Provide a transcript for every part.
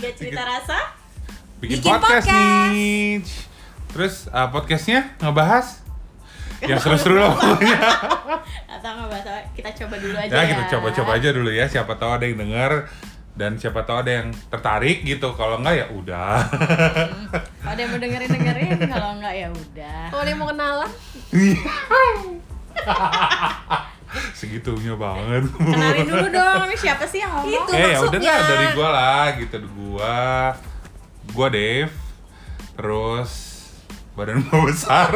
Tiga cerita rasa. bikin, Bikin podcast, podcast. nih. Terus uh, podcastnya ngebahas yang seru-seru loh pokoknya. Atau nggak bahasa kita coba dulu aja Ya ya. kita coba-coba aja dulu ya. Siapa tahu ada yang denger dan siapa tahu ada yang tertarik gitu. Kalau enggak ya udah. Kalau ada yang mau dengerin dengerin, kalau nggak ya udah. Kalau dia mau kenalan, Segitunya banget. Kenalin dulu dong, ini siapa sih yang ngomong? Itu. Eh ya udah dah dari gua lah gitu gua gua Dave terus badan gua besar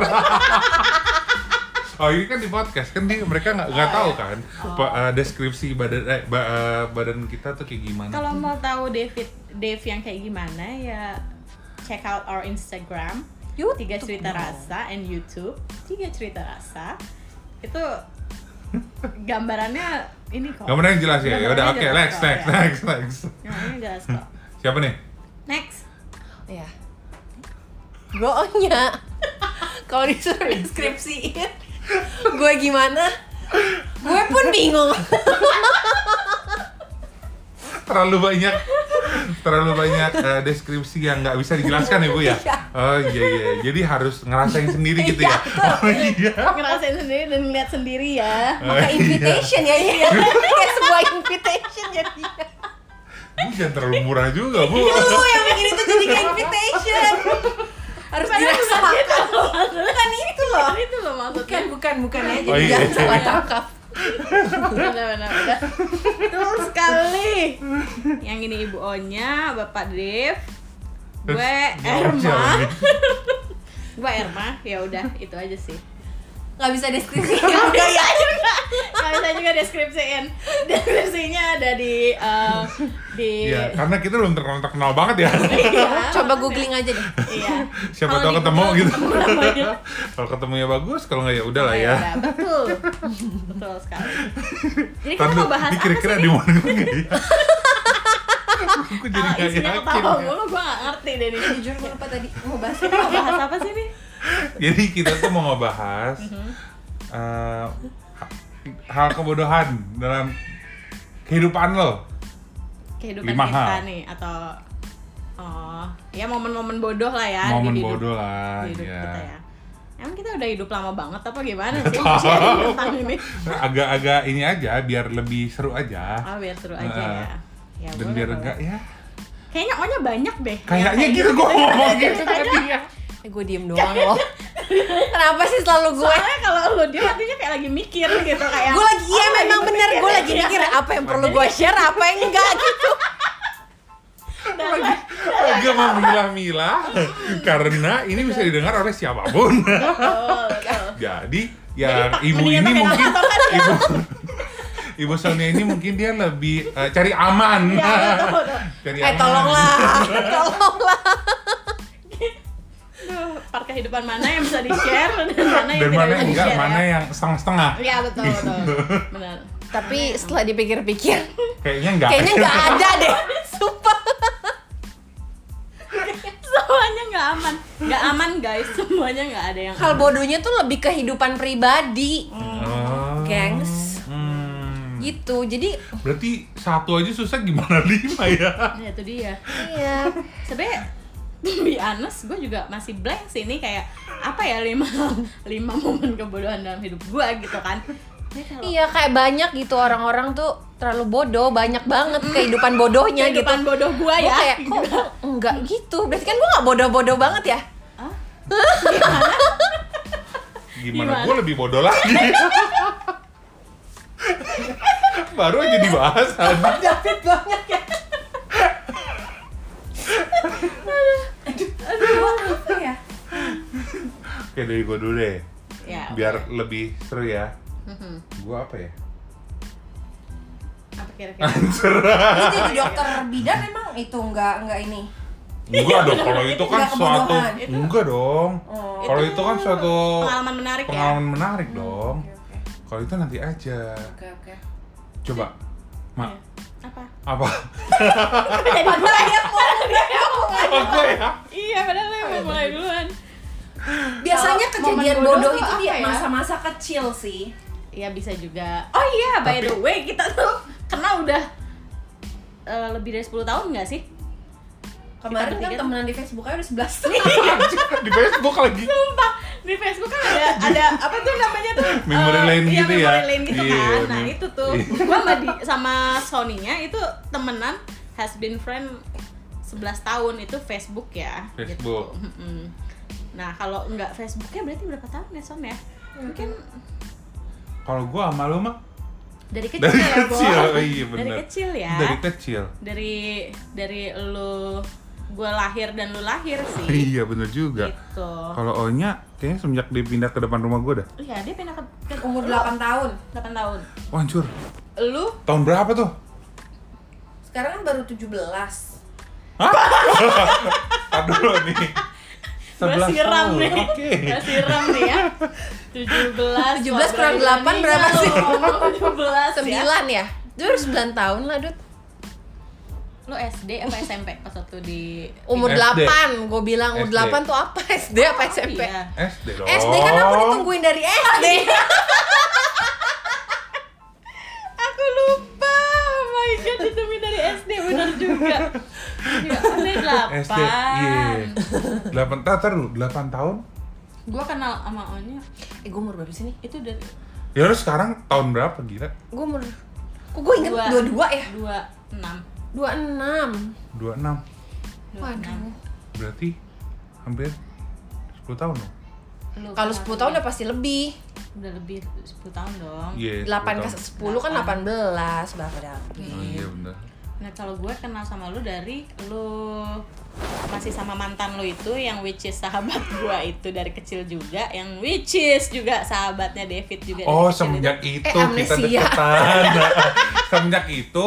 oh ini kan di podcast kan dia mereka nggak nggak tahu kan pa- eh, deskripsi badan eh, ba- eh, badan kita tuh kayak gimana Kalau mau tahu David Dave yang kayak gimana ya check out our Instagram YouTube tiga cerita rasa and YouTube tiga cerita rasa itu gambarannya ini kok pernah yang jelas ya ya udah Gambarannya oke jelas next kok, next ya. next next Gambarannya jelas kok siapa nih next ya. Gue ohnya. Kalau disuruh deskripsiin, gue gimana? Gue pun bingung. terlalu banyak terlalu banyak eh, deskripsi yang nggak bisa dijelaskan ya bu ya Iya. oh iya iya jadi harus ngerasain sendiri gitu ya oh iya ngerasain sendiri dan ngeliat sendiri ya Oh, Maka iya. invitation ya, ya. Kayak sebuah invitation jadinya. Bu, jangan terlalu murah juga bu Lu yang bikin itu jadi kayak invitation. Harus dirasakan. Bukan itu loh. itu loh maksudnya Bukan, bukan, bukan ya. Jadi Oh, iya. jangan salah tangkap. Benar benar benar. Betul sekali. Yang ini ibu Onya bapak Dev gue Erma. gue Erma ya udah itu aja sih Gak bisa deskripsi. Nggak bisa juga nggak bisa juga deskripsiin deskripsinya ada di eh, di Iya, karena kita belum terkenal terkenal banget ya. Iya. Coba googling aja deh. iya Siapa Kalau tahu ketemu Google gitu. kalau ketemunya bagus, kalau nggak ya udah lah ya. Iya, betul betul sekali jadi kita mau bahas kira-kira sih di mana nggak ya? Aku jadi Ah, nggak isinya yakin. ketawa ya. mulu gue gak ngerti deh nih Jujur gue lupa tadi mau bahas mau bahas apa sih nih Jadi kita tuh mau ngebahas eh, hal kebodohan dalam kehidupan lo. kehidupan Lima kita hal. nih atau oh ya momen-momen bodoh lah ya Momen hidup, bodoh lah, hidup ya. kita ya emang kita udah hidup lama banget apa gimana sih tentang ini Agak-agak ini aja, biar lebih seru aja. ah biar seru aja Nah, ya ya Dan boleh, biar enggak ya. kayaknya ohnya banyak deh Kayaknya kayak gitu gue ngomong gitu tadi ya. Eh gue diem doang loh. Kenapa sih selalu gue soalnya kalau lu dia artinya kayak lagi mikir gitu kayak Gue lagi, iya oh, memang mikir, bener Gue lagi iya. mikir apa yang perlu gue share Apa yang enggak gitu. Dan- Agak memilah-milah karena ini bisa didengar oleh siapa pun. Jadi yang ibu ini mungkin ya? ibu Ibu Sonia ini mungkin dia lebih eh, cari aman. Ya, cari Eh tolonglah Tolonglah Duh, part kehidupan mana yang bisa di-share dan mana yang Dan tidak mana bisa enggak, di-share mana ya? yang setengah-setengah. Iya betul betul. Benar. Tapi setelah dipikir-pikir Kayaknya enggak. Kayaknya enggak ada deh Sumpah Semuanya nggak aman. Nggak aman guys. Semuanya nggak ada yang Hal aman. bodohnya tuh lebih kehidupan pribadi Oh. Gengs. Hmm. Gitu Jadi Berarti satu aja susah gimana lima ya? Ya itu dia. Iya Sebenarnya to be honest, gue juga masih blank sih ini kayak apa ya lima lima momen kebodohan dalam hidup gue gitu kan. Kalau Iya kayak banyak gitu orang-orang tuh terlalu bodoh banyak banget kehidupan bodohnya gitu. kehidupan bodoh gue Gua ya. kayak kok enggak gitu. Berarti kan gua nggak bodoh-bodoh banget ya? Hah? Gimana? Gimana? Gue lebih bodoh lagi. Baru aja dibahas. David banyak ya. Aduh, apa ya? Oke dari gue dulu deh. Ya. Biar lebih seru ya. Mhm. Gue apa ya? Apa kira-kira? Itu jadi dokter bidan emang itu enggak enggak ini. Enggak dong, kalau itu kan Nggak suatu enggak dong. Oh. Kalau itu kan suatu Pengalaman menarik ya. pengalaman menarik dong. Oke oke. Kalau itu nanti aja. Oke oke. Coba. Mak, Iya. Apa? apa? Jadi gue yang mulai. Oh, gue ya. Iya, padahal lo yang mau mulai duluan. Biasanya kejadian bodoh itu di ya? masa-masa kecil sih. Iya bisa juga. Oh iya, by the way kita tuh kenal udah eh, lebih dari 10 tahun nggak sih? Kemarin kan temenan di Facebook aja udah 11 di Facebook lagi. Sumpah, di Facebook kan ada ada apa tuh namanya tuh? Memory eh, lane iya, gitu ya? memory lane gitu Iya, kan. nah itu tuh. Iya. gua sama di sama Sony-nya itu temenan has been friend 11 tahun. Itu Facebook ya. Facebook. gitu. Nah kalau nggak Facebooknya berarti berapa tahun ya Son ya? Mungkin Kalau gua sama lu mah dari kecil dari ya kecil. Oh, iya dari kecil ya. Dari kecil. dari dari lu gue lahir dan lu lahir sih Iya bener juga. gitu Kalau Onya kayaknya semenjak dia pindah ke depan rumah gua dah. iya dia pindah ke, ke Umur lu 8 tahun 8 tahun Wah, hancur. lu Tahun berapa tuh? Sekarang kan baru 17 Hah? Dulu nih. Gue 11 siram tahun. nih Oke. Gue siram nih ya 17 17 kurang 8 berapa sih? 17 ya 9 ya? Itu udah 9 tahun lah, Dut Lu SD apa SMP pas waktu di Umur SD. 8, gue bilang umur SD. 8 tuh apa? SD apa Oh, SMP? iya. SD dong. SD kan aku ditungguin dari SD Aku lupa Oh my god ditungguin dari SD bener juga Ya aneh 8 SD. Iya. 8 tahun, dulu 8 tahun. Gue kenal sama Onya Eh, gue umur berapa sih nih? itu dari Ya lu sekarang tahun berapa gila? Gue umur Kok gue inget Dua. 22 ya? 26 26 26. Waduh Berarti hampir 10 tahun dong. Kalau kenal 10 tahun dia. udah pasti lebih udah lebih 10 tahun dong Iya. 8 ke 10 10 kan 18 Berapa dah? tahun. Oh iya benar. Nah kalau gue kenal sama lu dari lu masih sama mantan lu itu yang which is sahabat gue itu dari kecil juga yang which is juga sahabatnya David juga Oh, kecil semenjak itu Eh, kita deketan. semenjak itu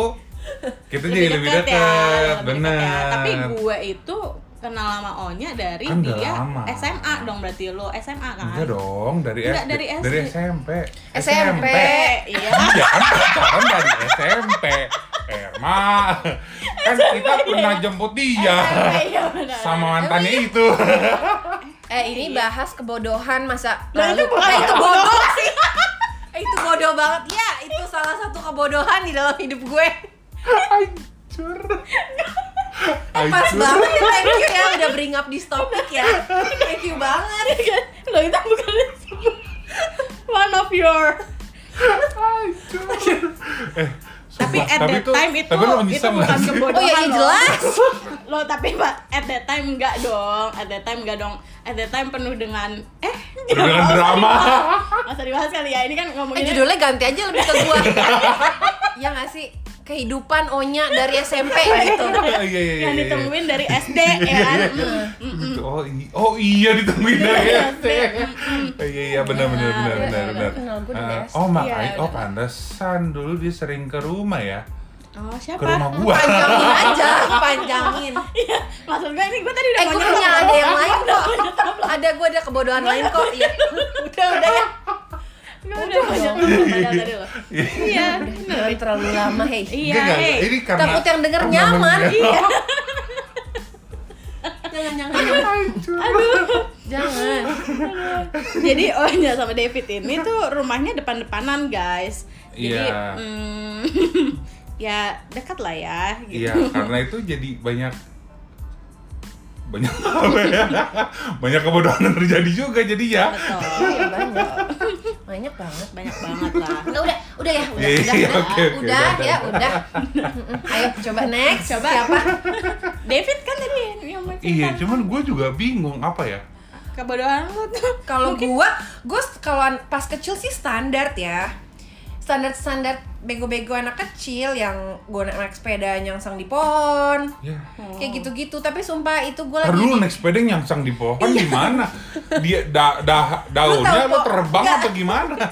kita jadi lebih dekat. ya, Benar. ya. tapi gue itu kenal sama Onya dari Kan dia lama. SMA dong berarti lu SMA kan Enggak dong, dari Enggak, SD. dari SD. Dari SMP. SMP. Iya Iya kan pacaran dari SMP. Erma. Kan kita pernah jemput dia. Iya, benar. Sama mantannya itu. Eh ini bahas kebodohan masa Lah, itu lalu. bukan Eh, itu kebodohan. bodoh sih Eh, itu bodoh banget ya itu salah satu kebodohan di dalam hidup gue Hancur. Eh, pas banget ya thank you ya udah bring up this topic ya. Thank you banget. Lo itu bukan one of your. Eh, tapi at that tuh- time itu tapi lo itu bukan kebodohan Oh iya, iya, loh. jelas. lo tapi pak at that time enggak dong. At that time enggak dong. At that time penuh dengan eh? Penuh dengan drama. masa dibahas kali ya. Ini kan eh ngomongin judulnya ganti aja lebih ke gue ya nggak sih kehidupan Onya dari SMP gitu Iya, iya, iya, yang iya. ditungguin dari SD ya kan Mm, mm, mm. Oh, i- oh iya ditungguin dari SD. Iya iya benar benar benar Iya, benar iya, benar. Ah. Oh makanya Iya, oh pantesan dulu dia sering ke rumah ya. oh Ke siapa rumah gua. panjangin aja panjangin iya maksud gue ini gue tadi udah eh ada yang lain kok ada gue ada kebodohan lain kok iya udah udah ya udah banyak padahal tadi lo iya jangan terlalu lama hei iya hey. ini karena Takut yang denger nyaman. Iya. jangan jangan Hancur. jangan Jadi Onya sama David ini tuh rumahnya depan-depanan guys. Jadi Iya. mm, ya dekat lah ya. Gitu. Iya, karena itu jadi banyak banyak apa ya? banyak kebodohan yang terjadi juga jadi ya. Betul. iya banyak banyak banget Banyak banget lah. Udah, udah, udah ya, udah, Iya, udah, iya, udah, oke, oke, udah, udah, ya, udah. udah. Ayo, coba next. Coba. Siapa? David kan tadi yang mau. Iya, cuman gue juga bingung apa ya? Kebodohan lu tuh. Kalau gua, gua kalau pas kecil sih standar ya. Standar-standar bego-bego anak kecil yang gua naik, naik sepeda nyangsang di pohon. Ya. Kayak gitu-gitu, tapi sumpah itu gua Ntar lagi dulu naik sepeda nyangsang di pohon gimana? Dia da, da, daunnya lo terbang Nggak. atau gimana?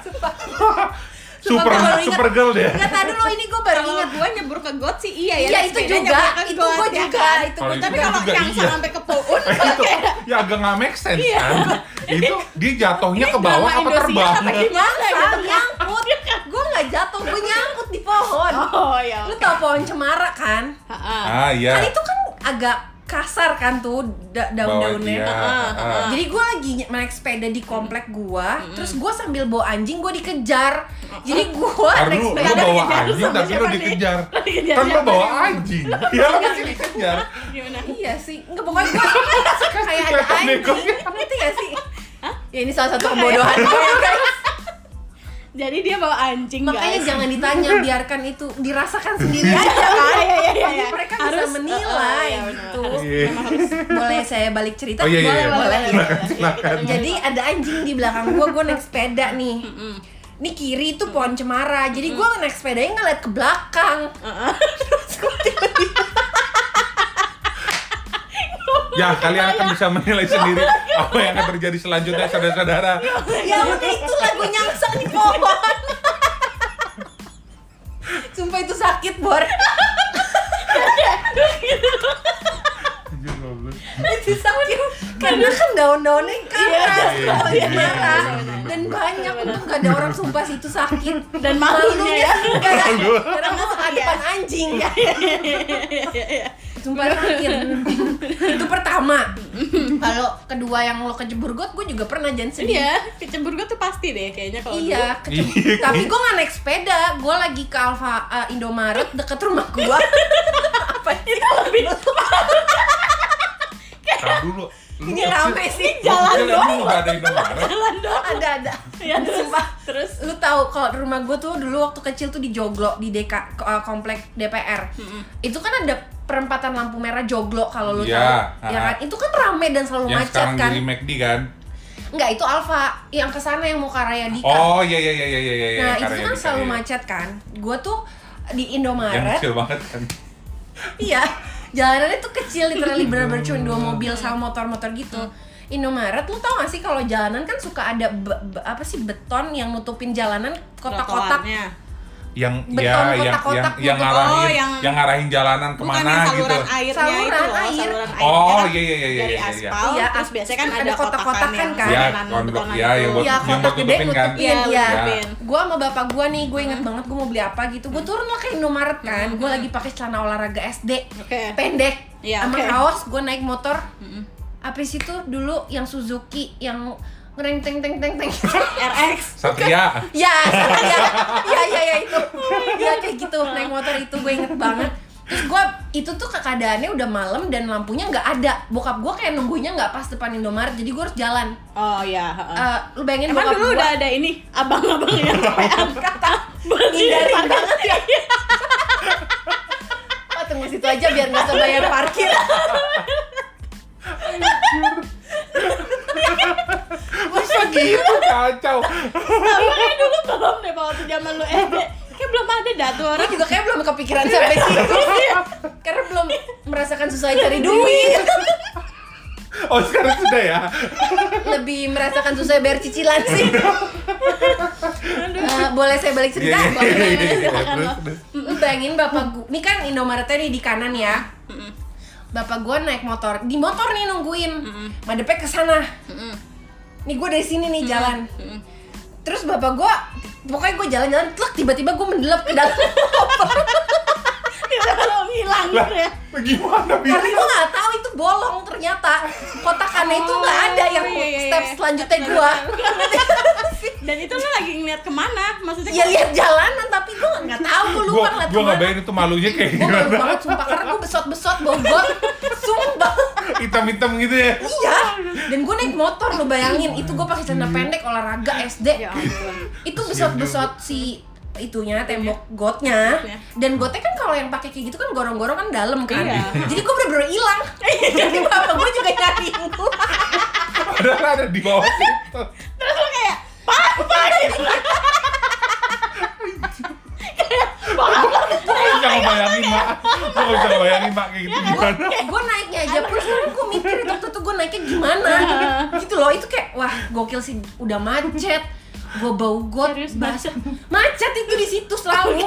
Sumpah, super super girl deh. Enggak tahu dulu ini gua baru ingat. gua nyebur ke got sih iya ya. Iya, itu juga, itu gua ya juga, kan? itu itu Tapi juga kalau yang iya. sampai ke Poun itu ya agak nggak make sense Iya. kan? itu dia jatuhnya ke bawah apa terbang? apa gimana Nyangkut, gitu? nyangkut. Gua nggak jatuh, gua nyangkut di pohon. Oh ya. Lu tau pohon cemara kan? Heeh. Ah iya. Kan itu kan agak kasar kan tuh da- daun-daunnya. Iya. Jadi gue lagi naik sepeda di komplek gua, terus gua sambil bawa anjing gua dikejar. Jadi gua Ntar naik sepeda lu bawa dikejar anjing tapi lu dikejar. Dikejar Kan lu bawa anjing. Ya lu masih dikejar. Gimana? Iya, Iya sih, enggak pokoknya gue kayak ada Kelihatan anjing. Ngerti gak sih? Ya ini salah satu kebodohan gue guys Jadi dia bawa anjing Makanya guys. jangan ditanya, biarkan itu dirasakan sendiri aja kan Iya, iya, iya, iya. mereka Harus, bisa menilai uh, uh, iya, gitu Harus, Iya. Boleh saya balik cerita? Oh, iya, iya, boleh, iya. boleh. Silakan, silakan. Jadi ada anjing di belakang gue, gue naik sepeda nih Ini kiri itu pohon cemara, jadi gue naik sepedanya ngeliat ke belakang Terus gue tiba-tiba Ya, kalian akan bisa menilai sendiri apa yang akan terjadi selanjutnya, saudara-saudara. ya udah itulah gue nyangsang di pohon sumpah itu sakit bor. Itu sakit. Karena kan daun-daunnya keras Iya, iya, cemara iya, iya, dan banyak untung gak ada orang sumpah situ sakit. Dan malunya ya. karena gue depan anjing sumpah sakit itu pertama kalau kedua yang lo kejebur got gue juga pernah jangan sedih Iya, kecembur gue tuh pasti deh kayaknya kalau Iya, dulu. kece- Iya. tapi gue gak naik sepeda, gue lagi ke Alfa uh, Indomaret deket rumah gue. Apa itu lebih Tar dulu. Lu Ini rame sih, jalan doang. nggak ada. Jalan dong. ada ada. Ya terus Sumpah. terus Lu tahu kalau rumah gue tuh dulu waktu kecil tuh di Joglo di DK uh, komplek DPR. Itu kan ada perempatan lampu merah Joglo kalau lu Iya, tahu. Ya ah. kan? Itu kan rame dan selalu Yang macet sekarang kan. jadi McD kan? Enggak, itu Alfa yang ke sana yang mau ke Raya Dika. Oh iya iya iya iya iya iya. nah, itu karya kan Dika, selalu iya. macet kan. Gue tuh di Yang Indomaret kecil banget kan. Iya, jalanannya tuh kecil, literally bener-bener cuma dua mobil sama motor-motor gitu. Indomaret, lu tau gak sih kalau jalanan kan suka ada be- be- apa sih beton yang nutupin jalanan kotak-kotak. Yang Beton ya yang kotak-kotak yang, yang gitu. ngarahin Oh, yang- yang ngarahin jalanan Bukan ke mana yang gitu. saluran airnya Saluran itu loh, air. saluran Oh, airnya kan iya, iya, iya, dari iya, iya. aspal, Iya, terus as- biasanya kan ada kotak-kotakan kan? Iya, betonan- kondok- betonan iya, itu. yang buat- Iya, yang buat gede tutupin kan? nutupin, Iya, iya. nutupin. Gua sama bapak gua nih, gue inget banget gue mau beli apa gitu. Gue turun lah ke Indomaret kan. Gue lagi pakai celana olahraga SD, pendek, Iya, sama kaos. Gue naik motor. Apa sih itu dulu yang Suzuki yang ngereng teng teng teng teng RX. Satria. Ya, ya, ya, ya, ya itu, ya kayak gitu naik motor itu gue inget banget. Terus gue itu tuh keadaannya udah malam dan lampunya nggak ada. Bokap gue kayak nunggunya nggak pas depan Indomaret, jadi gue harus jalan. Oh iya, heeh. Eh, lu bayangin Emang bokap dulu gua udah ada ini abang-abang yang capean kata ngindarin banget ya. Oh, tunggu situ aja biar nggak usah bayar parkir. Masa gitu kacau. Kayak dulu belum deh waktu zaman lu SD. Kayak belum ada dah tuh Gue orang. juga kayak belum kepikiran sampai situ. Karena belum merasakan susah cari duit. Oh sekarang sudah ya. lebih merasakan susah bayar cicilan sih. Eh, boleh saya balik cerita? Iya, iya, silakan terus, lo. terus. Lu bayangin bapak gua, ini kan Indomaretnya di kanan ya. Bapak gua naik motor, di motor nih nungguin. Madepnya ke sana. Nih gue dari sini nih jalan. Terus bapak gua pokoknya gue jalan-jalan, tiba-tiba gue mendelap ke dalam motor. Kalau ngilang Lah, gitu ya. gimana Karena bisa? gue nggak tahu itu bolong ternyata. Kotakannya itu nggak ada yang Oh, iya, iya, step iya. selanjutnya gua. Dan itu lu lagi ngeliat ke mana? Maksudnya ya lihat jalanan tapi gue nggak tahu gue lupa Gua ngeliat gua nggak bayangin itu malunya kayak Gue malu gimana. banget sumpah karena gue besot-besot bobot Sumpah Hitam-hitam gitu ya. Iya Dan gue naik motor lo bayangin Itu gue pakai celana pendek olahraga SD ya ampun. Itu besot-besot si itunya tembok gotnya Iya. dan gotnya kan kalau yang pakai kayak gitu kan gorong-gorong kan dalam kan Iya. jadi gue bener-bener hilang jadi bapak gue juga nyariin gue Padahal ada di bawah situ. Terus lu kayak apa gitu. Gua nggak bisa ngebayangin mak. Gua nggak bisa ngebayangin mak kayak gitu gimana. gue naiknya aja sekarang gue mikir itu waktu itu gue naiknya gimana gitu loh itu kayak wah gokil sih udah macet gue bau got Serius, basah macet. Itu di situ selalu.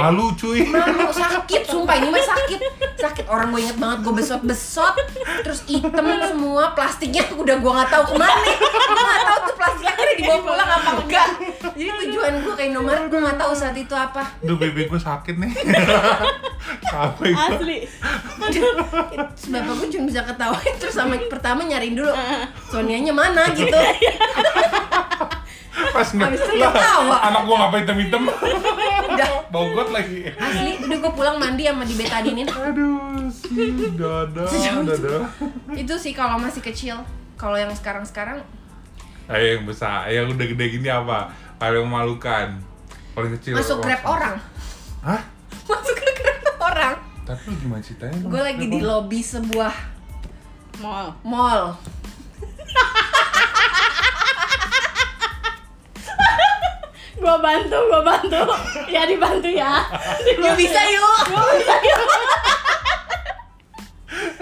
Malu cuy. malu sakit sumpah ini mah sakit. Sakit orang gue inget banget gue besot besot terus hitam semua plastiknya udah gue nggak tahu ke mana. Gue nggak tahu tuh plastiknya akhirnya dibawa pulang apa enggak. Jadi tujuan gue ke Indomaret gue nggak tahu saat itu apa. Duh bebek gue sakit nih. Itu? Asli. Bapak gue cuma bisa ketawain terus sama pertama nyariin dulu. Sonianya mana gitu Pas nggak. Lah. Anak gua ngapain hitam-hitam? udah Bogot lagi. asli udah gue pulang mandi sama di betadinin Aduh. sih? Dada, dada. itu sih kalau masih kecil kalau yang sekarang sekarang Ayo yang besar, yang udah gede gini apa? Paling memalukan. Paling kecil. masuk grab orang Hah? masuk ke grab orang Tapi lu gimana ceritanya? gue lagi grab di lobby sebuah Mall. mall Gua bantu, gua bantu. Ya dibantu ya. yuk bisa yuk.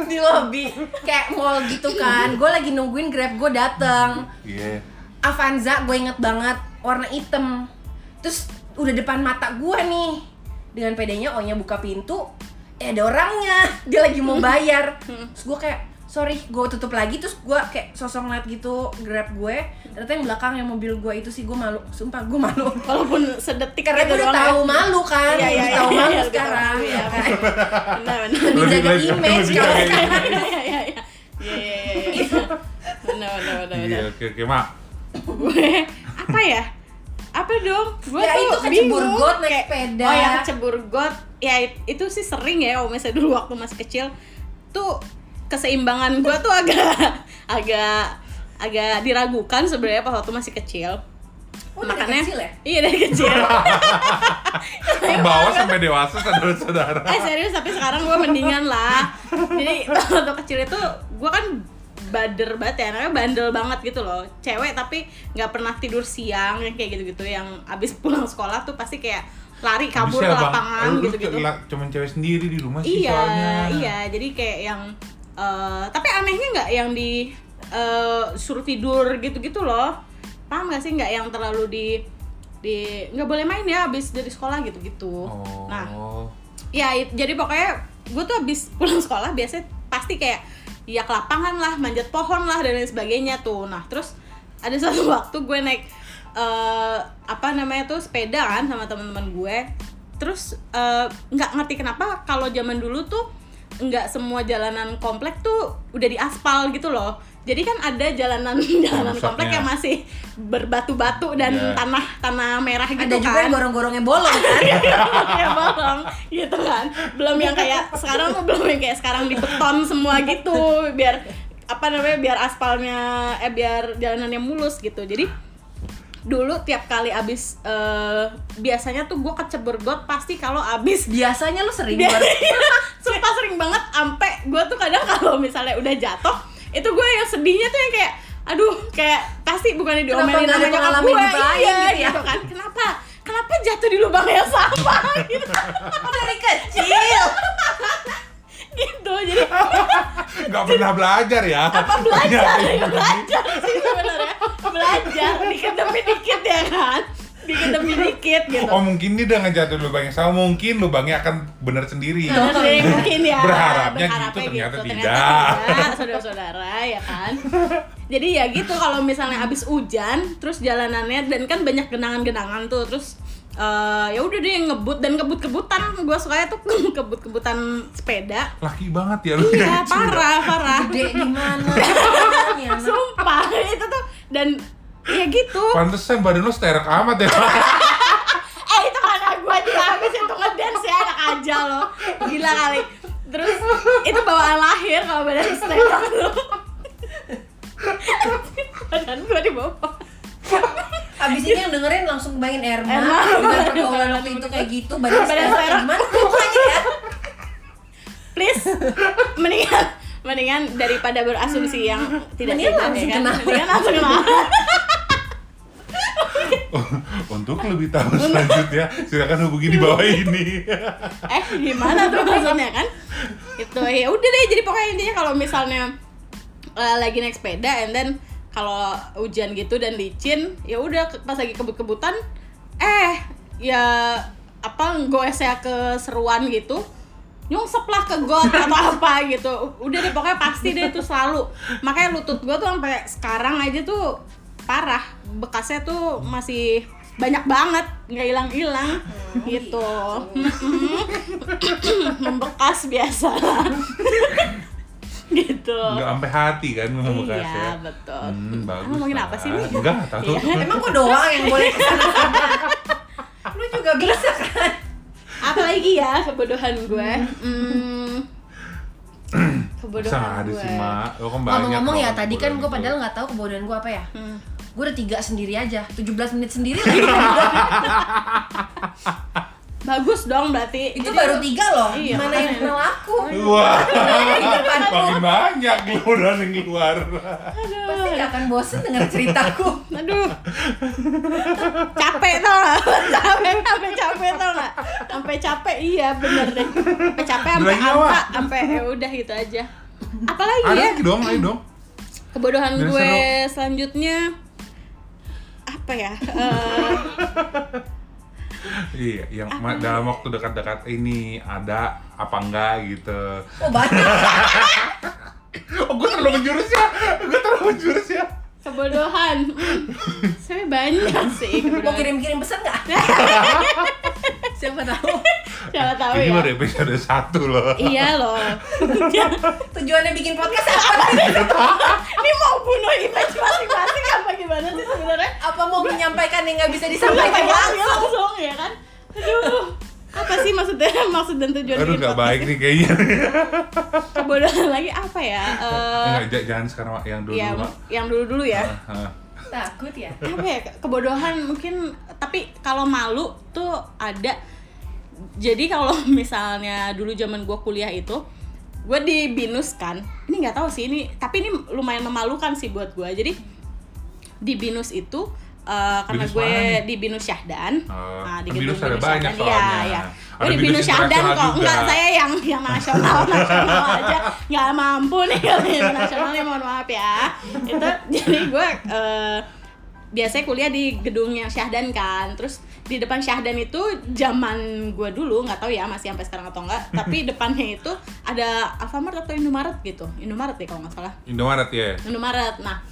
Di lobby. Kayak mall gitu kan. Gue lagi nungguin grab gue dateng. Iya. Avanza gue inget banget. Warna hitam. Terus udah depan mata gue nih. Dengan pedenya ohnya buka pintu. Eh ada orangnya. Dia lagi mau bayar. Terus gue kayak sorry gue tutup lagi terus gue kayak sosok ngeliat gitu grab gue. Ternyata yang belakang yang mobil gue itu sih gue malu sumpah gue malu. Walaupun sedetik karena gue gitu udah doang tahu ya. malu kan Iya, iya, udah iya, tahu iya, malu iya, sekarang ya kan? Benar, benar. lebih jaga image kalau sekarang. Iya, iya, iya. Benar, benar, benar, Iya, oke, oke, Mak. gue apa ya? Apa dong? Gue Ya, tuh itu kecebur got naik Kayak- sepeda. oh ya kecebur got. Ya it- itu sih sering ya kalau misalnya dulu waktu masih kecil. Tuh keseimbangan gue tuh agak agak agak diragukan sebenarnya pas waktu masih kecil Oh, dari kecil ya? iya dari kecil Terbawa sampai dewasa saudara-saudara. eh serius tapi sekarang gue mendingan lah jadi waktu kecil itu gue kan bader banget ya anaknya bandel banget gitu loh cewek tapi nggak pernah tidur siang yang kayak gitu-gitu yang abis pulang sekolah tuh pasti kayak lari kabur ke Bang. lapangan gitu-gitu cuman cewek sendiri di rumah sih iya soalnya. iya jadi kayak yang eh, tapi anehnya nggak yang di eh, suruh tidur gitu-gitu loh. Paham gak sih? Nggak yang terlalu di di nggak boleh main ya abis dari sekolah gitu-gitu. Oh. nah ya jadi pokoknya gue tuh habis pulang sekolah biasanya pasti kayak ya ke lapangan lah manjat pohon lah dan lain sebagainya tuh. Nah terus ada satu waktu gue naik eh, apa namanya tuh sepeda kan sama teman-teman gue. Terus eh, nggak ngerti kenapa kalau zaman dulu tuh nggak semua jalanan komplek tuh udah diaspal gitu loh. Jadi kan ada jalanan jalanan komplek yang masih berbatu-batu dan Iya. tanah tanah merah gitu ada juga kan. yang gorong-gorongnya bolong kan? Ya bolong. Gitu kan. Belum yang kayak sekarang belum yang kayak sekarang di beton semua gitu. Biar apa namanya biar aspalnya eh biar jalanannya mulus gitu. Jadi dulu tiap kali abis eh, biasanya tuh gue kecebur got pasti kalau abis. Biasanya lu sering dia baru sumpah sering banget. Ampe gue tuh kadang kalau misalnya udah jatuh itu gue yang sedihnya tuh yang kayak aduh kayak pasti bukannya diomelin sama nyokap gue iya gitu ya? gitu kan. Kenapa? Kenapa jatuh di lubang yang sama? Gitu. Dari kecil? Gitu jadi Nggak pernah belajar ya. apa belajar? Ya belajar sih belajar. Dikit demi dikit ya kan? Dikit demi dikit gitu. Oh mungkin dia udah ngejatuh lubang yang sama, mungkin lubangnya akan benar sendiri. Bener sih, mungkin ya. Berharapnya gitu, ternyata tidak. tidak saudara-saudara ya kan? Jadi ya gitu kalau misalnya abis hujan terus jalanannya dan kan banyak genangan-genangan tuh terus eh, ya udah deh ngebut dan kebut-kebutan. Gue sukanya tuh kebut-kebutan sepeda. Laki banget ya lu iya parah parah. Gede di mana? Ya, nah. sumpah itu tuh. Dan ya gitu. Pantesan badan lu sterek amat ya. eh itu karena gue juga habis itu ngedance ya anak aja loh gila kali. Terus itu bawaan lahir kalau badan stereo lu badan gue di bawah abis ini yang dengerin langsung bayangin Erma Erma. dengan pergaulan waktu itu kayak gitu badan sekarang sekarang. gimana mukanya ya please mendingan mendingan daripada berasumsi yang tidak Mendingan langsung ya kan? mendingan langsung kenalan Untuk lebih tahu selanjutnya, silakan hubungi di bawah ini. eh gimana tuh maksudnya kan itu ya udah deh jadi pokoknya intinya kalau misalnya eh, lagi naik sepeda and then kalau hujan gitu dan licin ya udah pas lagi kebut-kebutan eh ya apa goesnya ke seruan gitu nyungsep lah ke got atau apa gitu. Udah deh pokoknya pasti deh itu selalu. Makanya lutut gua tuh sampai sekarang aja tuh parah. Bekasnya tuh masih banyak banget nggak hilang-hilang gitu. Membekas biasa gitu Enggak sampai hati kan membekas iya ya. betul Hmm, bagus. ngomongin apa sih nih Enggak, tahu. Iya. emang gua doang yang boleh ke sana lu juga bisa kan apalagi ya kebodohan gue hmm, Kebodohan nggak ada gue. sih, Mak? Lo kan banyak Ngomong-ngomong ya, tadi kan gue padahal nggak tahu kebodohan gue apa ya. Hmm. Gue udah tiga sendiri aja, 17 menit sendiri lagi. Bagus dong berarti. Itu Jadi baru tiga loh. Iya, Gimana yang kenal aku? Wah, makin banyak kebodohan yang keluar. Pasti gak akan bosen denger ceritaku. Aduh. capek tau gak? capek, sampai capek tau gak? Sampai capek, iya bener deh. Sampai capek, sampai apa? sampai ya udah gitu aja. Apalagi Ada ya? lagi dong, ayo dong. Kebodohan gue seru. selanjutnya apa ya? Eh, Iya, yang ma- dalam waktu dekat-dekat ini ada apa enggak gitu. Oh banyak. Oh, gue terlalu menjurus ya. Gue terlalu menjurus ya. kebodohan. Hmm, Saya banyak sih Mau kebodohan. kirim-kirim pesan gak? Siapa tahu. Siapa tahu Ini ya. baru episode satu loh. Iya loh. Tujuannya bikin podcast apa? Ini mau bunuh image masing-masing apa gimana sih sebenarnya? Apa mau menyampaikan yang gak bisa Sampaikan disampaikan langsung? langsung ya kan? Aduh. Apa sih maksudnya maksud dan tujuan Aduh, bikin nggak baik nih kayaknya. Kebodohan lagi apa ya? Eh, Enggak, jangan sekarang yang dulu ya, dulu, Mak. yang dulu-dulu ya. Ah, ah. Takut ya? apa ya kebodohan mungkin tapi kalau malu tuh ada jadi kalau misalnya dulu zaman gue kuliah itu gue di binus kan. Ini nggak tahu sih ini tapi ini lumayan memalukan sih buat gue jadi di binus itu eh, karena Binus gue mana nih? di binus syahdan. Oh, nah di gedung Binus ada banyak Syahdan soalnya. iya. Ada gue di Binus binus syahdan kok. Juga. enggak saya yang yang nasional nasional aja. Nggak mampu nih kalau yang nasionalnya mohon maaf ya. Itu jadi gue eh, biasanya kuliah di gedung yang Syahdan kan. Terus di depan Syahdan itu zaman gue dulu nggak tahu ya masih sampai sekarang atau enggak tapi depannya itu ada Alfamart atau Indomaret gitu Indomaret deh kalau nggak salah Indomaret ya. Indomaret nah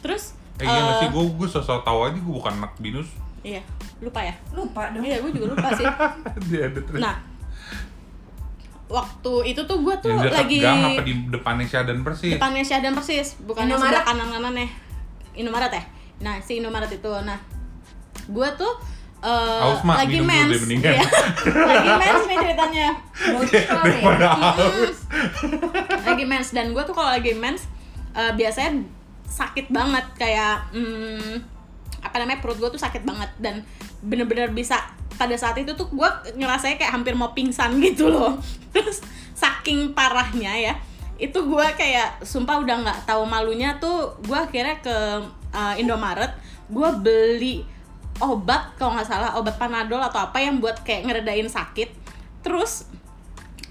terus Eh, iya nggak eh, sih, gue gue sosok tahu aja gue bukan anak binus. iya lupa ya Lupa dong. iya gue juga lupa sih Dia ada terus. nah waktu itu tuh gue tuh yang lagi gang apa di depannya Syahdan persis? depannya Syahdan persis bukan Indomaret? sebelah kanan kanannya Indomaret ya nah si Indomaret itu nah gue tuh eh, Haus, Mak, lagi minum dulu mens. mendingan. Iya. lagi mens nih ceritanya. Bocor ya? Lagi mens. Dan gue tuh kalau lagi mens eh, biasanya sakit banget. Kayak hmm, apa namanya perut gue tuh sakit banget. Dan bener-bener bisa pada saat itu tuh gue ngerasanya kayak hampir mau pingsan gitu loh. Terus saking parahnya ya itu gue kayak sumpah udah nggak tahu malunya tuh gue akhirnya ke eh, Indomaret. Gue beli obat kalau nggak salah obat panadol atau apa yang buat kayak ngeredain sakit. Terus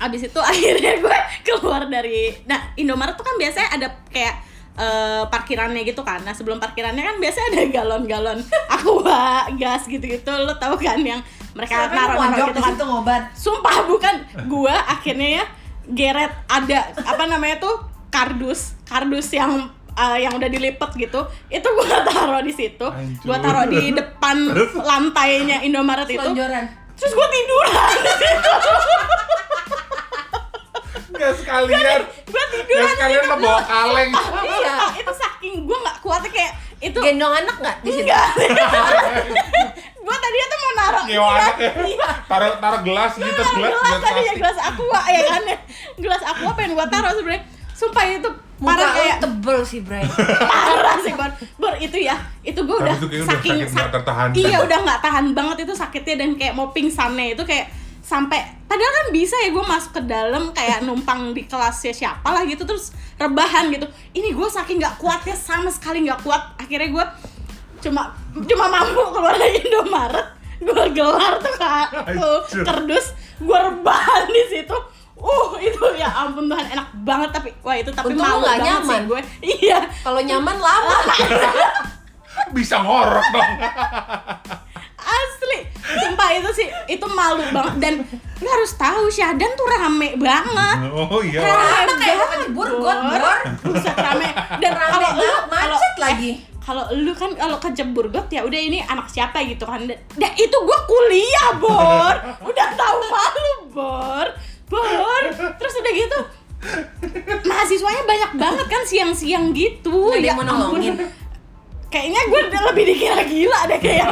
abis itu akhirnya gue keluar dari nah Indomaret tuh kan biasanya ada kayak eh, parkirannya gitu kan. Nah sebelum parkirannya kan biasanya ada galon-galon aqua gas gitu-gitu. Lo tau kan yang mereka naruh-naruh mojok gitu kan? ngobat? sumpah bukan. Gua akhirnya ya geret. Ada apa namanya tuh kardus. Kardus yang uh, yang udah dilipet gitu itu gua taruh di situ. Gua taruh di depan lantainya Indomaret itu. Selonjoran. terus gua tiduran di situ Nggak sekalian. gua Nggak tiduran sekalian lo bawa kaleng. iya itu saking gua nggak kuatnya kayak itu. Gendong anak nggak di situ? enggak gua tadinya tuh mau naruh Nyewa anak. ya. Taruh taruh gelas gitu, gelas gelas gelas tadi ya gelas aqua ya kan? Gelas aqua pengen gua taruh sebenarnya. Sumpah itu Muka parah kayak tebel sih, Bray. parah sih Bor. Bor itu ya. Itu gue udah itu kayak udah saking sakit nggak tertahankan. iya udah nggak tahan banget itu sakitnya dan kayak mau pingsannya itu kayak sampai padahal kan bisa ya gue masuk ke dalam kayak numpang di kelasnya siapa lah gitu terus rebahan gitu. Ini gue saking nggak kuatnya sama sekali nggak kuat. Akhirnya gue cuma cuma mampu keluar dari Indomaret. Gue gelar tuh kak. Tuh kerdus gue rebahan di situ uh itu ya ampun Tuhan. Enak banget tapi wah itu tapi Untung malu banget sih nyaman. gue. Iya. Kalau nyaman lama. Bisa ngorok dong. asli. Sumpah itu sih itu malu banget. Dan lu harus tahu Syahdan tuh rame banget. Oh iya. rame Apa kayak bukan Bogor, Bor. buset rame. Dan Rame kalau lu banget, kalau macet lagi. kalau lu kan kalau ke Burgot ya udah ini anak siapa gitu kan. Dan itu gua kuliah bor. Udah tahu malu bor bor terus udah gitu mahasiswanya banyak banget kan siang-siang gitu Nggak ya yang mau nolongin. kayaknya gue udah lebih dikira gila deh kayak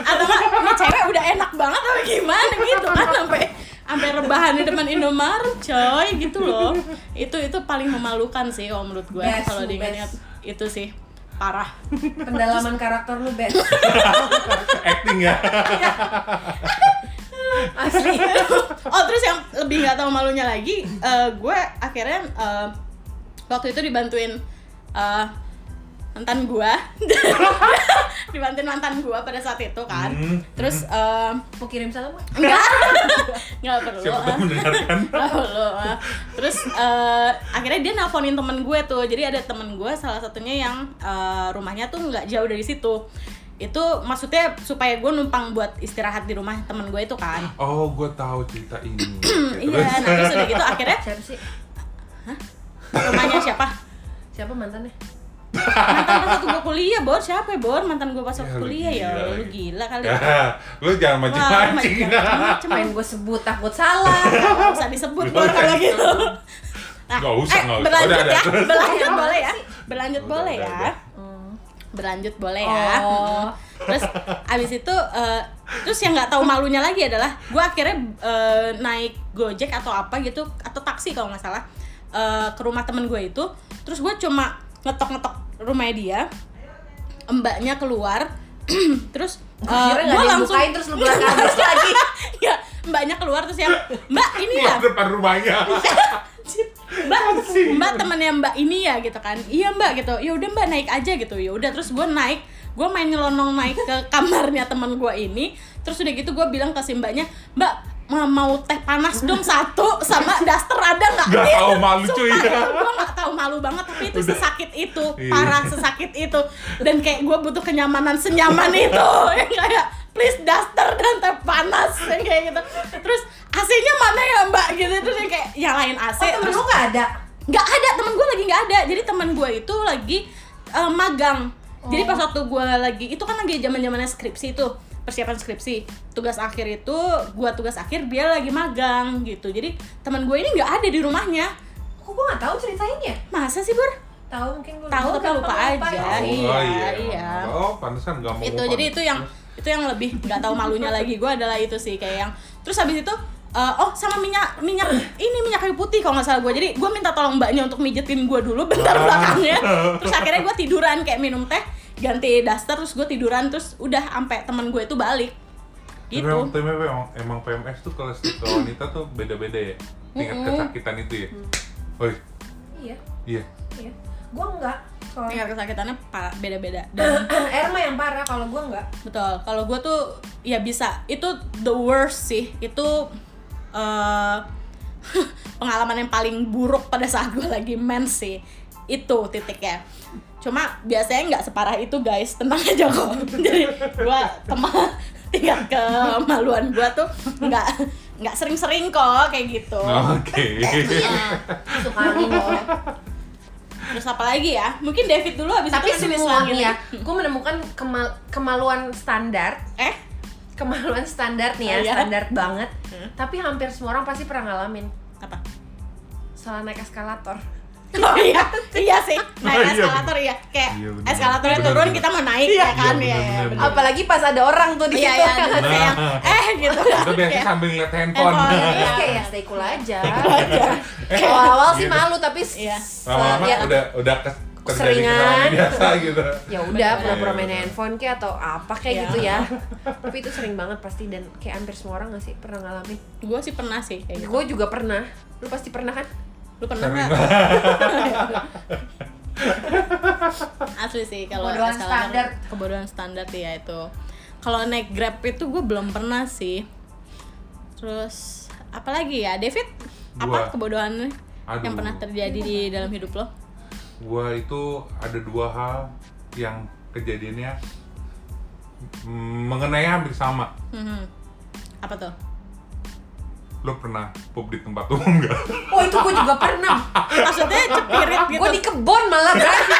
atau nggak ini cewek udah enak banget apa gimana gitu kan sampai sampai rebahan di depan Indomaret coy gitu loh itu itu paling memalukan sih kalau menurut gue kalau diingat itu sih parah Pendalaman karakter lu best. Acting ya. Asli. oh terus yang lebih nggak tahu malunya lagi eh, gue akhirnya eh, waktu itu dibantuin eh, mantan gue dibantuin mantan gue pada saat itu kan Hmm, terus eh, Mau kirim salam nggak? enggak nggak perlu Siapa tahu ah. mendengarkan. Nggak perlu ah. terus eh, akhirnya dia nelponin temen gue tuh jadi ada temen gue salah satunya yang eh, rumahnya tuh nggak jauh dari situ itu maksudnya supaya gue numpang buat istirahat di rumah temen gue itu kan. Oh, gue tahu cerita ini. iya nah terus? udah gitu. Akhirnya? Siapa sih? rumahnya siapa? Siapa mantannya? mantan pas waktu gue kuliah bor. Siapa ya bor? Mantan gue pas Ya, waktu lu kuliah. Ya lu gila kali Ya, lu jangan mancing-mancing. macem-macem. Main gue sebut takut salah. Nggak usah disebut bor kalau gitu. nah, Nggak usah, eh, nggak usah. berlanjut Udah, ya. udah, berlanjut boleh ya? Berlanjut Udah, boleh udah, ya? udah. Berlanjut boleh ya Oh. Terus abis itu eh, terus yang nggak tahu malunya lagi adalah gue akhirnya eh, naik gojek atau apa gitu atau taksi kalau nggak salah eh, ke rumah temen gue itu terus gue cuma ngetok-ngetok rumahnya dia mbaknya keluar terus gua ada yang bukain, terus lu lagi. ya mbaknya keluar terus yang mbak ini ya depan rumahnya. mbak mbak temennya mbak ini ya gitu kan. Iya mbak gitu. Ya udah mbak naik aja gitu. Ya udah terus gue naik. Gue main nyelonong naik ke kamarnya teman gue ini. Terus udah gitu gue bilang ke si mbaknya mbak mau, teh panas dong satu sama daster ada nggak? Nggak tahu malu, cuy. gue nggak tahu malu banget tapi itu Udah. sesakit itu Iya. parah sesakit itu. Dan kayak gue butuh kenyamanan senyaman itu. Yang kayak please daster dan teh panas yang kayak gitu terus AC-nya mana ya mbak gitu terus yang kayak nyalain AC Oh, temen terus lu nggak ada? nggak ada temen gue lagi nggak ada jadi temen gue itu lagi eh, magang jadi pas waktu gue lagi itu kan lagi zaman zamannya skripsi itu persiapan skripsi tugas akhir itu gue tugas akhir dia lagi magang gitu jadi teman gue ini nggak ada di rumahnya Kok gue nggak tahu ceritain ya? masa sih bur Tahu mungkin gue Tahu tapi lupa aja. ya. Iya, oh iya. Oh, pantesan nggak mau. itu jadi itu yang itu yang lebih nggak tahu malunya lagi gue adalah itu sih kayak yang terus habis itu eh, oh sama minyak minyak ini minyak kayu putih kalau nggak salah gue jadi gue minta tolong mbaknya untuk mijetin gue dulu bentar Ah. belakangnya terus akhirnya gue tiduran kayak minum teh ganti daster terus gue tiduran terus udah sampai teman gue itu balik Tapi gitu emang, tapi emang, emang PMS tuh kalau wanita tuh beda-beda ya. Tingkat kesakitan itu ya. Woi, Iya, iya. iya. Gue enggak. Soalnya tingkat kesakitannya pa- beda-beda. Dan Erma yang parah, kalau gue enggak. betul. Kalau gue tuh ya bisa. Itu the worst sih. Itu eh, pengalaman yang paling buruk pada saat gue lagi mens sih. Itu titiknya. Cuma biasanya nggak separah itu guys. Tenang aja kok. Jadi gue tema tingkat kemaluan gue tuh nggak nggak sering-sering kok kayak gitu. Oke. Suka angin loh. Terus apa lagi ya mungkin David dulu habis Tapi itu ya, gue menemukan kemal- kemaluan standar eh kemaluan standar nih ya, Oh, iya? standar banget. Hmm. Tapi hampir semua orang pasti pernah ngalamin apa salah naik eskalator. Oh iya, iya sih. Naik Oh, iya, eskalator iya. Kayak Iya, bener. eskalatornya Bener, turun bener. kita mau naik Iya. ya kan Iya, ya. bener, ya, bener. Apalagi pas ada orang tuh di Iya situ. iya terus kayak yang eh gitu kan. Itu biasanya Kayak, sambil ngeliat handphone. Handphone, Terus iya. kayak ya stay cool aja. Awal-awal sih Gitu. malu tapi Iya. Lama-lama ya, udah udah Keseringan. kesalahan biasa gitu. ya udah pura-pura main handphone kayak atau apa kayak Iya. gitu ya. tapi itu sering banget pasti dan kayak hampir semua orang gak sih pernah ngalamin. Gue sih pernah sih kayak gitu. Gue juga pernah. Lu pasti pernah kan? Lu pernah Sering nggak? Asli sih kalau Kebodohan standar. Kebodohan standar ya itu. Kalau naik Grab itu gue belum pernah sih. Terus apalagi ya David apa Gua. kebodohan Aduh. yang pernah terjadi di dalam hidup lo? Gua itu ada dua hal yang kejadiannya mm, mengenai hampir sama. Mhm. Apa tuh? Lo pernah pup di tempat umum nggak? Oh itu gue juga pernah. Maksudnya cepirit gitu. Gue di kebon malah kan.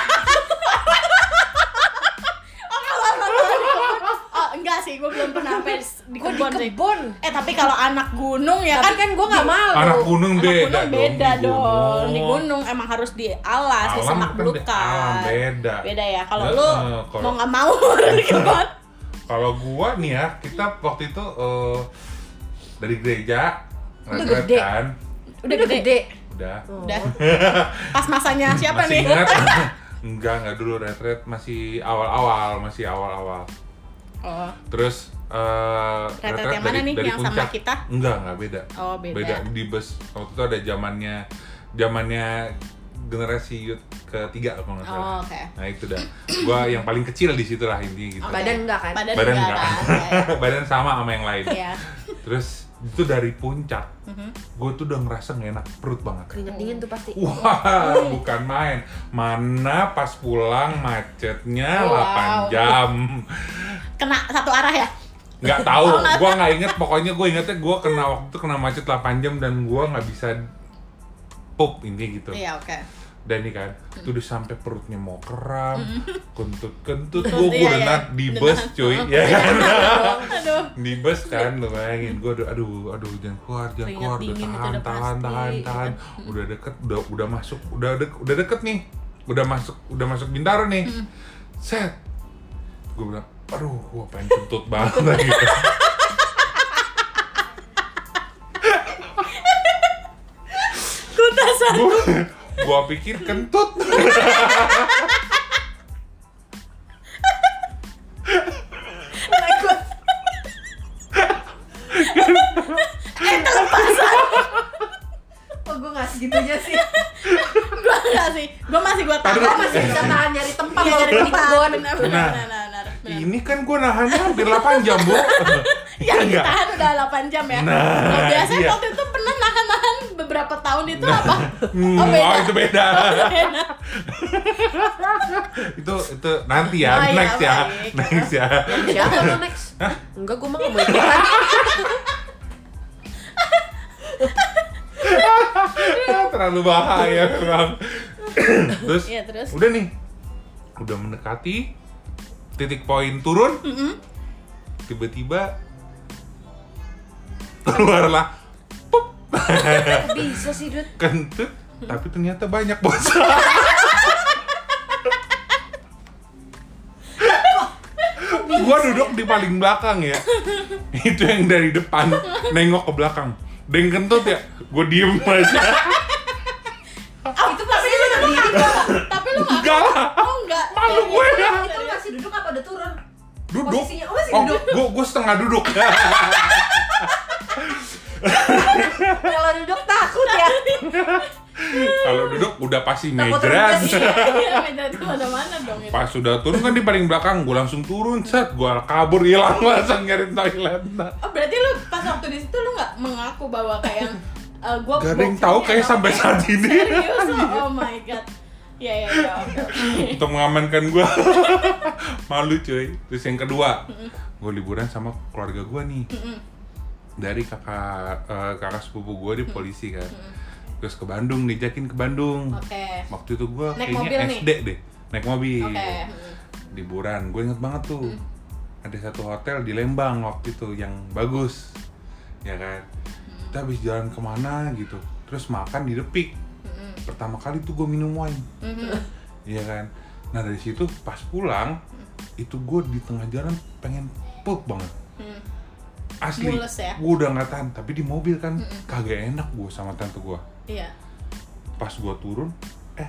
Oh enggak sih, gue belum pernah sampai di Gue di kebun sih. kebon. Eh tapi kalau anak gunung ya Tapi kan kan gue gak malu. Anak gunung anak beda gunung beda dong. dong. Di gunung emang harus di alas, di semak kan belukar. beda. Beda ya. Kalau lu kalau- mau nggak mau di kebun. Kalau gua nih ya, kita waktu itu eh, dari gereja Udah Retret gede. kan Udah gede. udah Oh. Udah. Pas masanya siapa masih nih? ingat enggak enggak dulu retret masih awal-awal masih awal-awal Oh. terus eh Retret yang mana nih? Yang sama kita? enggak enggak beda Oh, beda. di bus waktu itu ada zamannya zamannya generasi youth ketiga kalau nggak salah Oh, oke. nah itu dah gua yang paling kecil di situ lah intinya gitu Oke. Badan enggak kan? Badan, badan enggak. enggak kan? Badan sama sama yang lain Iya. terus itu dari puncak Mhm. gue tuh udah ngerasa nggak enak perut banget Keringet dingin tuh pasti. Wah, bukan main. Mana pas pulang macetnya Wow. 8 jam. Kena satu arah ya? Nggak tahu, Oh, nggak inget. Pokoknya gue ingetnya gue kena waktu itu kena macet 8 jam dan gua nggak bisa pup ini gitu. Iya, oke. Dan ini kan, itu udah sampai perutnya mau kram, kentut-kentut. Kentut, Gue gue iya, udah iya. nat di bus cuy, ya kan? Aduh. di bus kan lu bayangin gue aduh aduh aduh jangan keluar jangan keluar. Udah tahan tahan tahan gitu. tahan. Udah deket udah udah masuk udah dek, udah deket nih. Udah masuk udah masuk bintaro nih. Set. Gue bilang aduh gue pengen kentut banget lagi. Kutasan. gue gue pikir kentut Oh, gue gak segitunya sih. Gua enggak sih. Gua masih gua tahan. Aduh. Gue masih bisa tahan nyari tempat Iya, tempat. Benar, benar, Nah. benar, ini kan gue nahannya hampir 8 jam bu yang enggak ditahan udah 8 jam ya. Nah, Nah, biasanya iya. waktu itu beberapa tahun itu Nah. apa? Hmm, Oh, beda. oh itu beda Beda. itu itu nanti ya Oh, iya, next ya baik. next ya Siapa lo next? Enggak, gue mau ikutan. terlalu bahaya memang terus, Iya, terus? udah nih udah mendekati titik poin turun tiba-tiba keluarlah pup Bisa sih, Dut. kentut tapi ternyata banyak bos gua duduk di paling belakang ya itu yang dari depan nengok ke belakang deng kentut ya gua diem aja Itu pasti lu berdiri. Tapi lu enggak. Oh, enggak. Malu gue. Itu masih duduk apa udah turun? duduk Posisinya, oh masih oh duduk. gua gua setengah duduk Kalau duduk takut ya. kalau duduk udah pasti terus. Iya, mana-mana dong pas sudah turun kan di paling belakang gua langsung turun set gua kabur hilang langsung nyari toilet Oh, berarti lu pas waktu di situ lu nggak mengaku bahwa kayak Gak ada yang bokeh tahu kayak sampai saat ini. Serius? Oh, oh my god. Iya, iya, iya. untuk mengamankan gua malu cuy terus yang kedua gua liburan sama keluarga gua nih dari kakak eh, kakak sepupu gua di polisi kan. Terus ke Bandung dijakin ke Bandung. Oke. waktu itu Naik kayaknya mobil nih? SD deh naik mobil. Oke. liburan gue inget banget tuh ada satu hotel di Lembang waktu itu yang bagus ya kan? Kita habis jalan ke mana gitu terus makan di Depik. Pertama kali tuh gue minum wine. Mhm. Iya kan? Nah dari situ pas pulang itu gue di tengah jalan pengen pup banget. Hmm. Asli. Mules ya? gue udah nggak tahan tapi di mobil kan kagak enak gue sama tante gue Iya. pas gue turun eh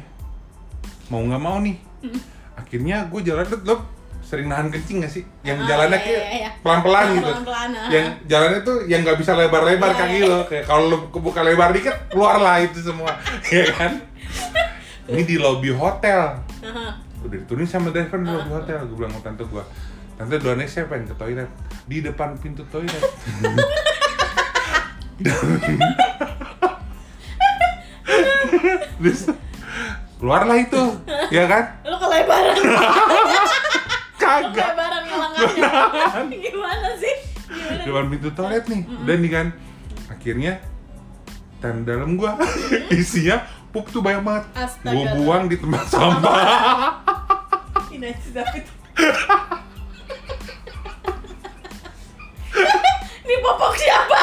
mau nggak mau nih. Akhirnya gue jalan tuh lo sering nahan kencing gak sih? Yang Ah, jalannya iya, kayak iya, iya. pelan-pelan gitu. Pelan-pelan, ah. yang jalannya tuh yang nggak bisa lebar-lebar Iya, kaki iya. lo. Kayak kalau lo kebuka lebar dikit keluar lah itu semua. Ya kan? Ini di lobby hotel. Aha. udah diturunin sama driver di lobby hotel gue bilang sama tante gue tante duluan aja saya pengen ke toilet? Di depan pintu toilet. Terus keluarlah itu ya kan? Lu kelebaran. Kagak. Kelebaran ngelangkahnya. Gimana sih? Gimana? depan pintu toilet nih. Dan nih kan akhirnya dan dalam gua. Isinya pup tuh banyak banget. Astaga. gua buang di tempat sampah popok siapa?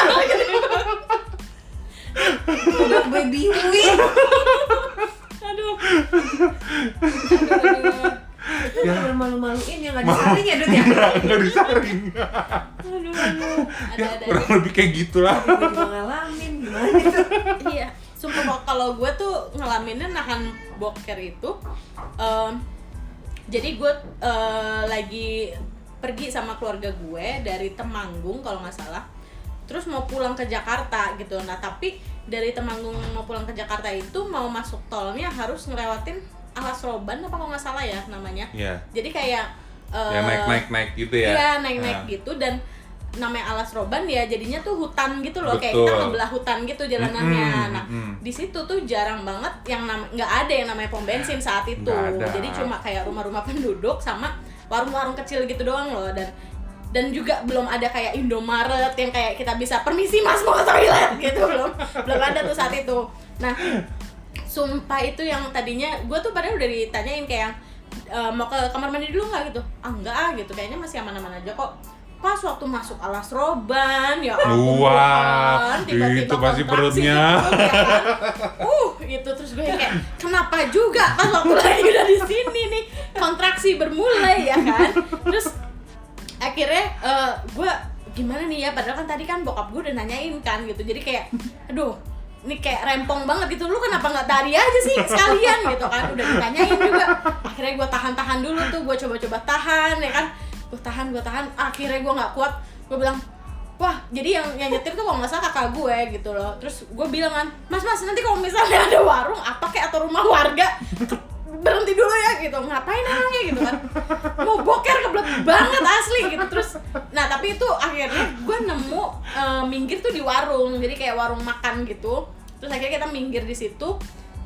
Udah baby wing. Aduh. ya. Malu malu-maluin ya nggak disaring ya Dut ya? Nggak disaring. Aduh aduh. Ada ya ada kurang lebih kayak gitulah. Gue ngalamin gimana gitu iya. Sumpah kok kalau gue tuh ngalaminnya nahan boker itu em, jadi gue eh, lagi pergi sama keluarga gue dari Temanggung kalau nggak salah terus mau pulang ke Jakarta gitu nah tapi dari Temanggung mau pulang ke Jakarta itu mau masuk tolnya harus ngelewatin alas roban apa kalau nggak salah ya namanya Iya. jadi kayak eh, ya naik naik naik gitu ya Iya naik-naik Nah. gitu dan namanya alas roban ya jadinya tuh hutan gitu loh kayak Betul. kita ngebelah hutan gitu jalanannya. Mm-mm, Nah mm-mm. di situ tuh jarang banget yang nam nggak ada yang namanya pom bensin saat itu. Jadi cuma kayak rumah-rumah penduduk sama warung-warung kecil gitu doang loh. Dan dan juga belum ada kayak Indomaret yang kayak kita bisa permisi mas mau ke toilet. Gitu belum belum ada tuh saat itu. Nah sumpah itu yang tadinya gue tuh padahal udah ditanyain kayak e, mau ke kamar mandi dulu nggak? Gitu. Ah enggak ah gitu. Kayaknya masih aman-aman aja kok pas waktu masuk alas roban ya ampun Wah, tiba-tiba itu pasti perutnya. gitu, ya kan. uh itu terus gue kayak kenapa juga pas waktu lagi udah di sini nih? Kontraksi bermulai ya kan? Terus akhirnya eh, gue gimana nih ya? Padahal kan tadi kan bokap gue udah nanyain kan gitu. Jadi kayak aduh ini kayak rempong banget gitu. Lu kenapa nggak tari aja sih sekalian? Gitu kan udah ditanyain juga. Akhirnya gue tahan-tahan dulu tuh gue coba-coba tahan ya kan gue tahan gue tahan. Akhirnya gue nggak kuat gue bilang wah jadi yang yang nyetir tuh kalau nggak salah kakak gue gitu loh. Terus gue bilang kan mas mas nanti kalau misalnya ada warung apa kayak atau rumah warga berhenti dulu ya gitu. Ngapain emangnya gitu kan. Mau boker kebelet banget asli gitu. Terus nah tapi itu akhirnya gue nemu eh, minggir tuh di warung. Jadi kayak warung makan gitu. Terus akhirnya kita minggir di situ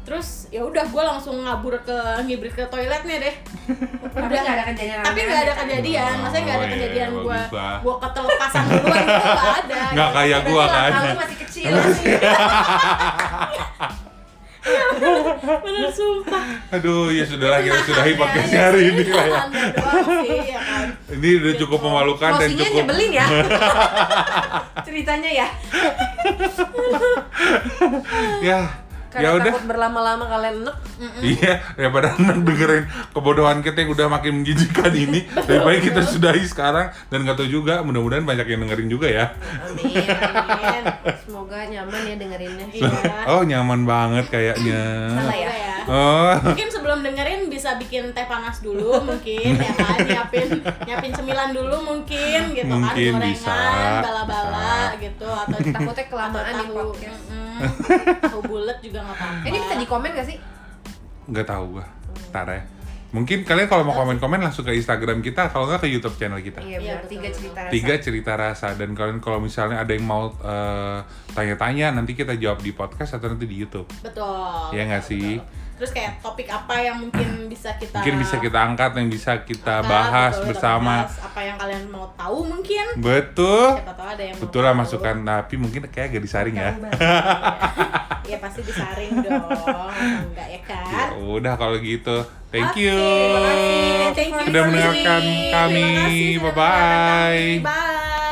terus ya udah gue langsung ngabur ke ngibrit ke toiletnya deh. Tapi nggak ada kejadian tapi nggak ada kejadian. Maksudnya nggak ada Oh, iya, kejadian gue gue ketelepasan duluan itu nggak ada. Nggak kayak gua kan. kamu masih kecil bener sumpah. Aduh ya sudahlah kita sudahi podcastnya hari sih, ini lah ya. sih, ya kan. ini udah cukup memalukan dan Closingnya cukup nyebelin ya? Ceritanya ya ya? Ya karena udah takut berlama-lama kalian enek Iya, daripada anak dengerin kebodohan kita yang udah makin menjijikan ini, lebih baik kita sudahi sekarang dan nggak tahu juga, mudah-mudahan banyak yang dengerin juga ya. amin amin semoga nyaman ya dengerinnya Iya. Oh nyaman banget kayaknya. Salah ya? Ya. Oh, Mungkin sebelum dengerin bisa bikin teh panas dulu mungkin ya kan nyiapin nyiapin cemilan dulu mungkin gitu Mungkin kan gorengan bisa, bala-bala gitu atau takutnya kelamaan di podcast mm-mm, tahu bulat juga nggak apa-apa ini bisa di komen gak sih nggak tahu gua. Ntar ya. Mungkin kalian kalau mau komen-komen langsung ke Instagram kita, kalau nggak ke YouTube channel kita. iya Iya, benar betul, tiga cerita rasa Tiga cerita rasa dan kalian kalau misalnya ada yang mau eh, tanya-tanya nanti kita jawab di podcast atau nanti di YouTube. betul Iya nggak sih? betul. Terus kayak topik apa yang mungkin bisa kita Mungkin bisa kita angkat yang bisa kita angkat, bahas betul, kita bersama. bahas apa yang kalian mau tahu mungkin Betul. siapa tahu ada yang Betul lah masukan tapi mungkin kayak agak disaring ya. Iya pasti disaring dong enggak ya Ya kan udah kalau gitu. Thank Oke, you. terima kasih. Thank you Sudah mendengarkan kami. Mendengarkan kami. Bye.